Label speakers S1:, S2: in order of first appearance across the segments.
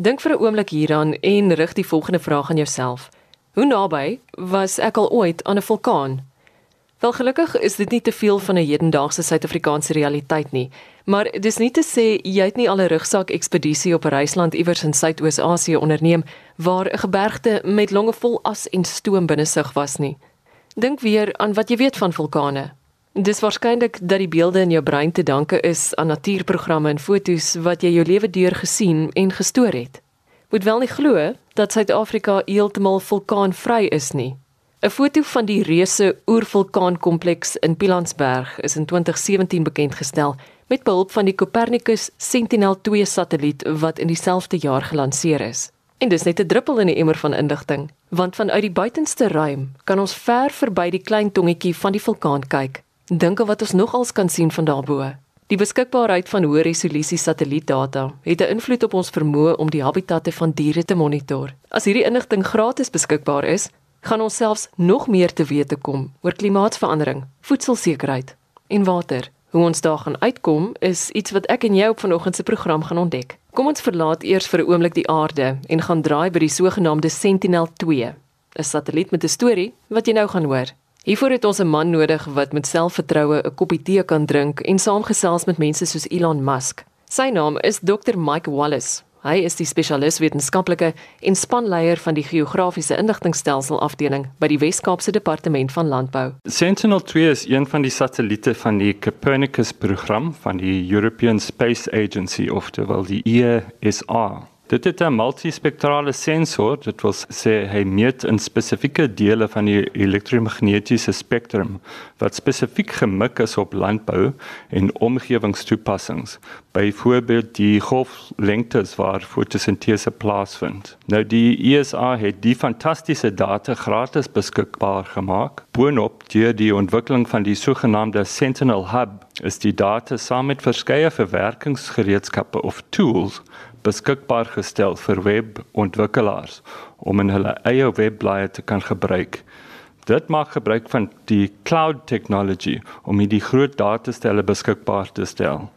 S1: Dink vir 'n oomblik hieraan en rig die volgende vraag aan jouself. Hoe naby was ek al ooit aan 'n vulkaan? Wel gelukkig is dit nie te veel van 'n hedendaagse Suid-Afrikaanse realiteit nie, maar dis nie te sê jy het nie al 'n rugsak ekspedisie op 'n reisland iewers in Suidoos-Asië onderneem waar 'n gebergte met longe vol as en stoom binne sig was nie. Dink weer aan wat jy weet van vulkane. Dis waarskynlik dat die beelde in jou brein te danke is aan natuurprogramme en fotos wat jy jou lewe deur gesien en gestoor het. Moet wel nie glo dat Suid-Afrika heeltemal vulkaanvry is nie. 'n Foto van die reuse oervulkaankompleks in Pilansberg is in 2017 bekend gestel met behulp van die Copernicus Sentinel-2 satelliet wat in dieselfde jaar gelanseer is. En dis net 'n druppel in die emmer van inligting, want vanuit die buitenste ruim kan ons ver verby die klein tongetjie van die vulkaan kyk. Dink wat ons nogals kan sien van daarbo. Die beskikbaarheid van hoë resolusie satellietdata het 'n invloed op ons vermoë om die habitatte van diere te monitor. As hierdie inligting gratis beskikbaar is, gaan ons selfs nog meer te wete kom oor klimaatsverandering, voedselsekerheid en water. Hoe ons daar gaan uitkom is iets wat ek en jy op vanoggend se program gaan ontdek. Kom ons verlaat eers vir 'n oomblik die aarde en gaan draai by die sogenaamde Sentinel-2, 'n satelliet met 'n storie wat jy nou gaan hoor. Hiervoor het ons 'n man nodig wat met selfvertroue 'n koppie tee kan drink en saamgesels met mense soos Elon Musk. Sy naam is Dr Mike Wallace. Hy is die spesialis wetenskaplike en spanleier van die geografiese inligtingstelsel afdeling by die Wes-Kaapse Departement van Landbou.
S2: Sentinel-2 is een van die satelliete van die Copernicus program van die European Space Agency of terwyl die ESA. Dit het 'n multispektrale sensor, dit wil sê hy meet in spesifieke dele van die elektromagnetiese spektrum wat spesifiek gemik is op landbou en omgewingstoepassings, byvoorbeeld die golflengtes waar fotosintese plaasvind. Nou die ESA het die fantastiese data gratis beskikbaar gemaak. Boonop deur die ontwikkeling van die sogenaamde Sentinel Hub is die data saam met verskeie verwerkingsgereedskappe of tools beskikbaar gestel vir webontwikkelaars om in hulle eie webblaaie te kan gebruik. Dit maak gebruik van die cloud technology om hierdie groot datastelle beskikbaar te stel.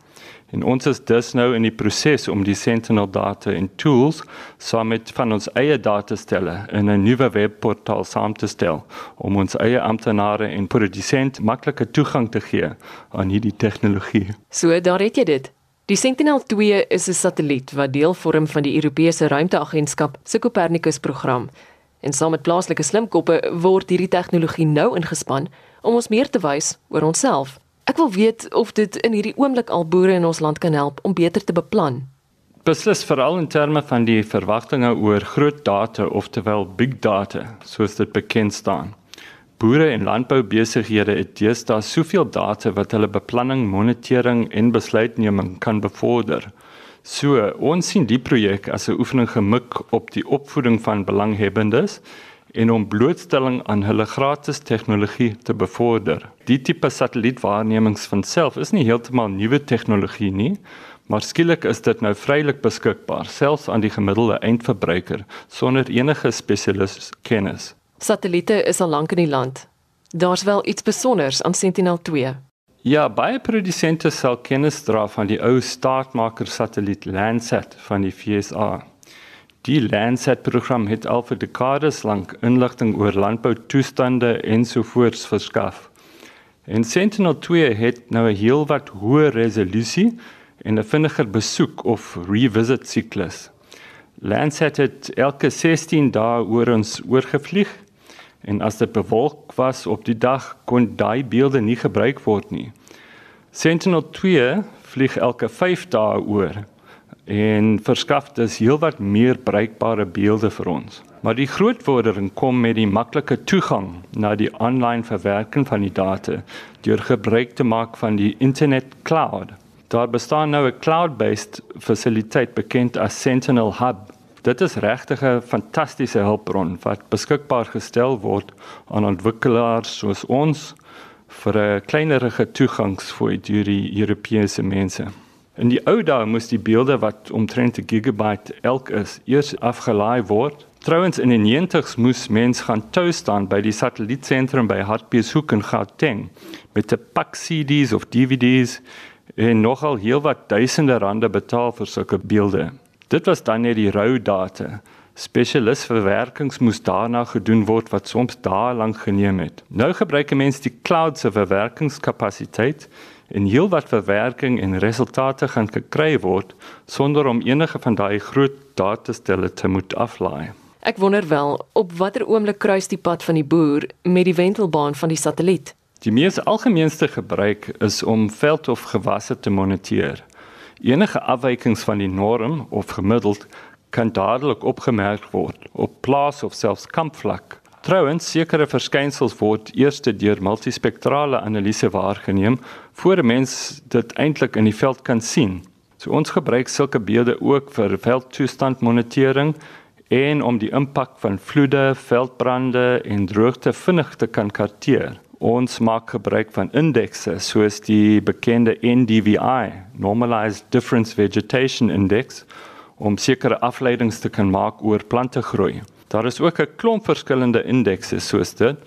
S2: En ons is dus nou in die proses om die Sentinel data en tools saam met van ons eie datastelle in 'n nuwe webportaal saam te stel om ons eie amptenare en produsente maklike toegang te gee aan hierdie tegnologie.
S1: So daar het jy dit. Die Sentinel-2 is 'n satelliet wat deel vorm van die Europese Ruimteagentskap se Copernicus program. En saam met plaaslike slimkoppe word hierdie tegnologie nou ingespan om ons meer te wys oor onsself. Ek wil weet of dit in hierdie oomblik al boere in ons land kan help om beter te beplan.
S2: Beslis veral in terme van die verwagtinge oor groot data oftewel big data, soos dit bekend staan. Boere en landboubesighede het deesdae soveel data wat hulle beplanning, monitering en besluitneming kan bevorder. So, ons sien die projek as 'n oefening gemik op die opvoeding van belanghebbendes en om blootstelling aan hulle gratis tegnologie te bevorder. Die tipe satellietwaarnemings van self is nie heeltemal nuwe tegnologie nie, maar skielik is dit nou vrylik beskikbaar selfs aan die gemiddelde eindverbruiker sonder enige spesialis kennis.
S1: Satelliete is al lank in die land. Daar's wel iets spesiaals aan Sentinel-2.
S2: Ja, baie produsente sal kennis dra van die ou staatmaker satelliet Landsat van die FSA. Die Landsat-program het al vir dekades lank inligting oor landboutoestande ensovoorts verskaf. En Sentinel-2 het nou 'n heelwat hoër resolusie en 'n vinniger besoek of revisit siklus. Landsat het elke 16 dae oor ons oorgevlieg en as dit bewolk was op die dag kon daai beelde nie gebruik word nie. Sentinel-2 vlieg elke 5 dae oor en verskaf dus heelwat meer bruikbare beelde vir ons. Maar die groot vordering kom met die maklike toegang na die aanlyn verwerking van die data deur gebruik te maak van die internet cloud. Daar bestaan nou 'n cloud-based fasiliteit bekend as Sentinel Hub Dit is regtig 'n fantastiese hulpbron wat beskikbaar gestel word aan ontwikkelaars soos ons vir 'n kleinerige toegangsfooi deur die Europese mense. In die ou dae moes die beelde wat omtrent 'n gigabyte elk is, eers afgelaai word. Trouwens in die 90's moes mens gaan tou staan by die satellietsentrum by Hartbeespoort in Gauteng met 'n pak CD's of DVD's en nogal heelwat duisende rande betaal vir sulke beelde. Dit was dan net die rou data. Spesialis verwerkings moes daarna gedoen word wat soms dae lank geneem het. Nou gebruik mense die cloud se verwerkingskapasiteit en heelwat verwerking en resultate gaan gekry word sonder om enige van daai groot datastelle te moet aflaai.
S1: Ek wonder wel op watter oomblik kruis die pad van die boer met die wentelbaan van die satelliet.
S2: Die mees algemeenste gebruik is om veld of gewasse te moniteer. Enige afwykings van die norm of gemiddeld kan dadelik opgemerk word op plaas of selfs kampvlak. Trouwens, sekere verskynsels word eers deur multispektrale analise waargeneem voor 'n mens dit eintlik in die veld kan sien. So ons gebruik sulke beelde ook vir veldtoestandmonitering en om die impak van vloede, veldbrande en droogte vinnig te kan karteer. Ons maak gebruik van indekse soos die bekende NDVI, Normalized Difference Vegetation Index, om sekere afleidings te kan maak oor plantegroei. Daar is ook 'n klomp verskillende indekse soos dit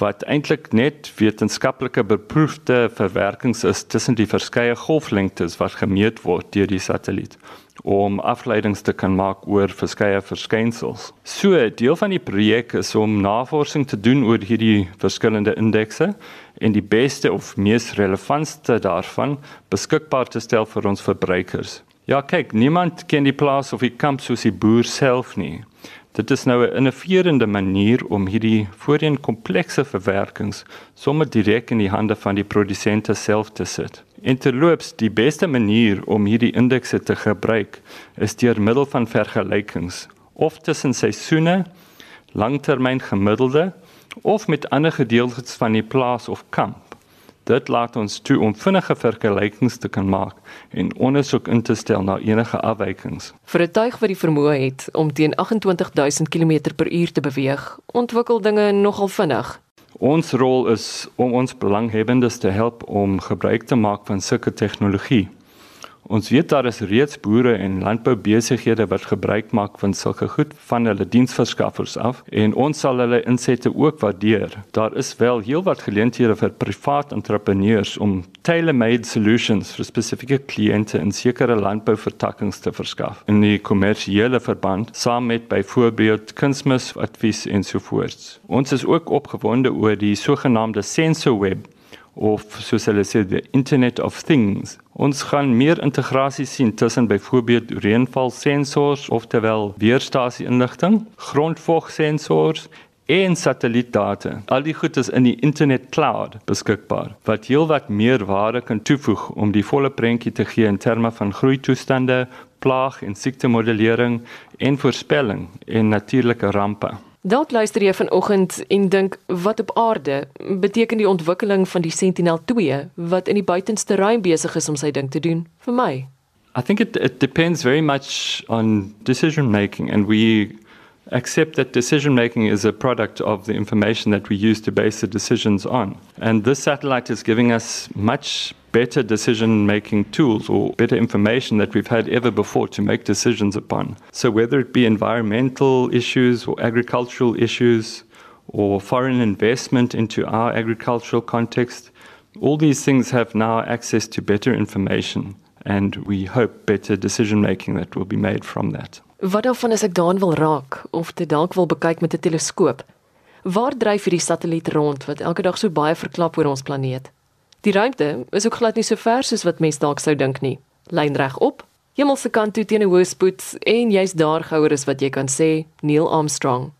S2: wat eintlik net wetenskaplike beproefde verwerkings is tussen die verskeie golflengtes wat gemeet word deur die satelliet om afleidings te kan maak oor verskeie verskynsels. So, deel van die projek is om navorsing te doen oor hierdie verskillende indekse en die beste of mees relevantste daarvan beskikbaar te stel vir ons verbruikers. Ja, kyk, niemand ken die plaas of die kamp soos die boer self nie. Dit is nou 'n innoverende manier om hierdie voorheen komplekse verwerkings sommer direk in die hande van die produsente self te sit. En terloops, die beste manier om hierdie indekse te gebruik is deur middel van vergelykings, of tussen seisoene, langtermyn gemiddelde of met ander gedeeltes van die plaas of kamp. Dit laat ons toe om vinnige vergelykings te kan maak en ondersoek in te stel na enige afwykings.
S1: Vir 'n tuig wat die vermoë het om teen 28000 km/h te beweeg, ontwikkel dinge nogal vinnig.
S2: Ons rol is om ons belanghebbendes te help om gebruik te maak van sulke tegnologie. Ons weet daar is reeds boere en landboubesighede wat gebruik maak van sulke goed van hulle diensverskaffers af en ons sal hulle insette ook waardeer. Daar is wel heelwat geleenthede vir privaat entrepreneurs om tailor-made solutions vir spesifieke kliënte in sekere landbouvertakkings te verskaf. In die kommersiële verband saam met byvoorbeeld kunsmis advies ensovoorts. Ons is ook opgewonde oor die sogenaamde sensor web of soos hulle sê die internet of things. Ons gaan meer integrasie sien tussen byvoorbeeld reënvalsensors oftewel weerstasie inligting, grondvogsensors en satellietdata. Al die goed is in die internet cloud beskikbaar wat heelwat meer waarde kan toevoeg om die volle prentjie te gee in terme van groeitoestande, plaag en siektemodellering en voorspelling en natuurlike rampe.
S1: Dalk luister jy vanoggend en dink wat op aarde beteken die ontwikkeling van die Sentinel-2 wat in die buitenste ruim besig is om sy ding te doen vir my.
S2: I think it it depends very much on decision making and we accept that decision making is a product of the information that we use to base the decisions on. And this satellite is giving us much better decision making tools or better information that we've had ever before to make decisions upon. So, whether it be environmental issues or agricultural issues or foreign investment into our agricultural context, all these things have now access to better information. And we hope better decision making that will be made from that.
S1: Wat dan as ek daan wil raak of dit dalk wil bekyk met 'n teleskoop? Waar dryf hierdie satelliet rond wat elke dag so baie verklap oor ons planeet? Die ruimte is ook glad nie so ver soos wat mense dalk sou dink nie. Lyn reg op, hemelse kant toe teen 'n hoë spoed en jy's daar gouer as wat jy kan sê, Neil Armstrong.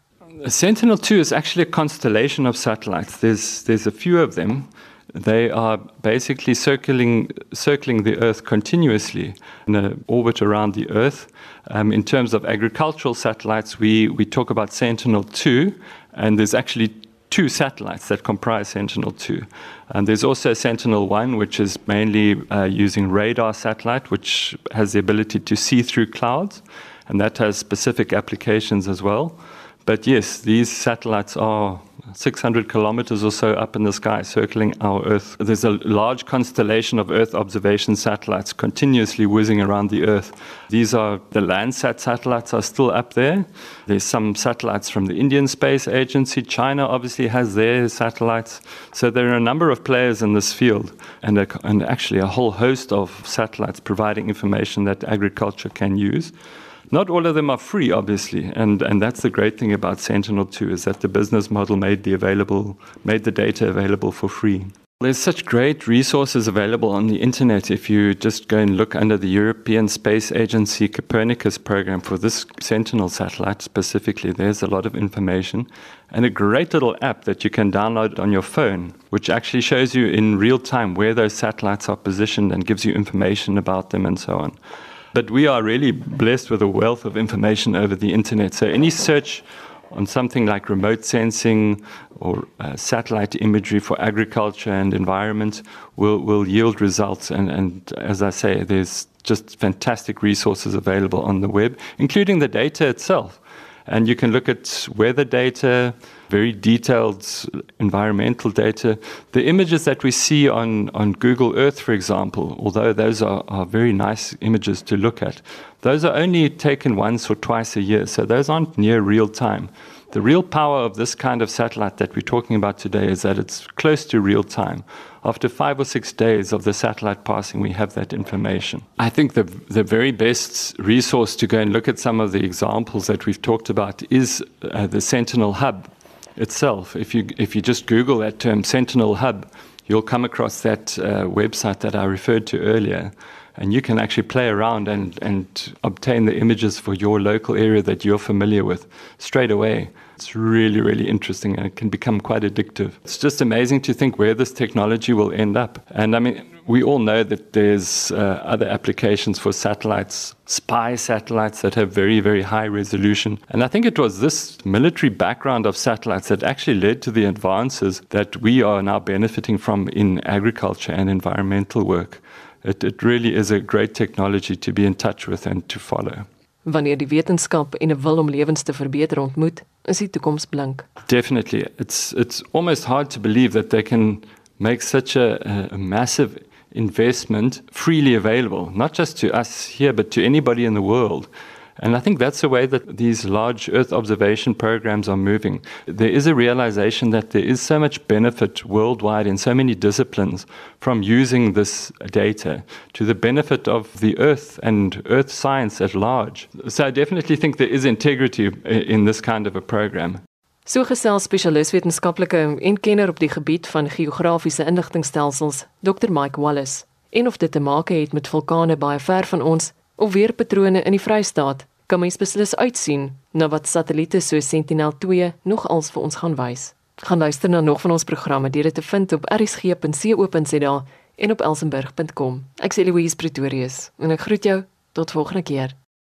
S2: Sentinel-2 is actually a constellation of satellites. There's there's a few of them. They are basically circling circling the Earth continuously in an orbit around the Earth. Um, in terms of agricultural satellites, we we talk about Sentinel-2, and there's actually two satellites that comprise Sentinel-2. And there's also Sentinel-1, which is mainly uh, using radar satellite, which has the ability to see through clouds, and that has specific applications as well. But yes, these satellites are 600 kilometers or so up in the sky, circling our Earth. There's a large constellation of Earth observation satellites continuously whizzing around the Earth. These are the Landsat satellites are still up there. There's some satellites from the Indian Space Agency. China obviously has their satellites. So there are a number of players in this field, and, a, and actually a whole host of satellites providing information that agriculture can use. Not all of them are free, obviously, and, and that's the great thing about Sentinel-2 is that the business model made the available made the data available for free. There's such great resources available on the internet if you just go and look under the European Space Agency Copernicus program for this Sentinel satellite specifically. There's a lot of information and a great little app that you can download on your phone, which actually shows you in real time where those satellites are positioned and gives you information about them and so on. But we are really blessed with a wealth of information over the internet. So any search on something like remote sensing or uh, satellite imagery for agriculture and environment will, will yield results. And, and as I say, there's just fantastic resources available on the web, including the data itself. And you can look at weather data, very detailed environmental data. The images that we see on, on Google Earth, for example, although those are, are very nice images to look at, those are only taken once or twice a year, so those aren't near real time. The real power of this kind of satellite that we're talking about today is that it's close to real time. After five or six days of the satellite passing, we have that information. I think the, the very best resource to go and look at some of the examples that we've talked about is uh, the Sentinel Hub itself. If you, if you just Google that term, Sentinel Hub, you'll come across that uh, website that I referred to earlier. And you can actually play around and, and obtain the images for your local area that you're familiar with straight away. It's really, really interesting and it can become quite addictive. It's just amazing to think where this technology will end up. And I mean, we all know that there's uh, other applications for satellites, spy satellites that have very, very high resolution. And I think it was this military background of satellites that actually led to the advances that we are now benefiting from in agriculture and environmental work. It, it really is a great technology to be in touch with and to follow.
S1: Wanneer die wetenskap en 'n wil om lewens te verbeter ontmoet, is die toekoms blink.
S2: Definitely. It's it's almost hard to believe that they can make such a, a massive investment freely available, not just to us here, but to anybody in the world. And I think that's the way that these large Earth observation programs are moving. There is a realization that there is so much benefit worldwide in so many disciplines from using this data to the benefit of the Earth and Earth science at large. So I definitely think there is integrity in this kind of a program.
S1: So gesels spesialis wetenskaplike en kenner op die gebied van geografiese inligtingstelsels, Dr Mike Wallace. En of dit te maak het met vulkane baie ver van ons of weerpatrone in die Vrystaat, kan mens beslis uitsien na wat satelliete so Sentinel-2 nog als vir ons gaan wys. Gaan luister na nog van ons programme deur dit te vind op rsg.co.za en op elsenburg.com. Ek sê Louise Pretorius en ek groet jou tot volgende keer.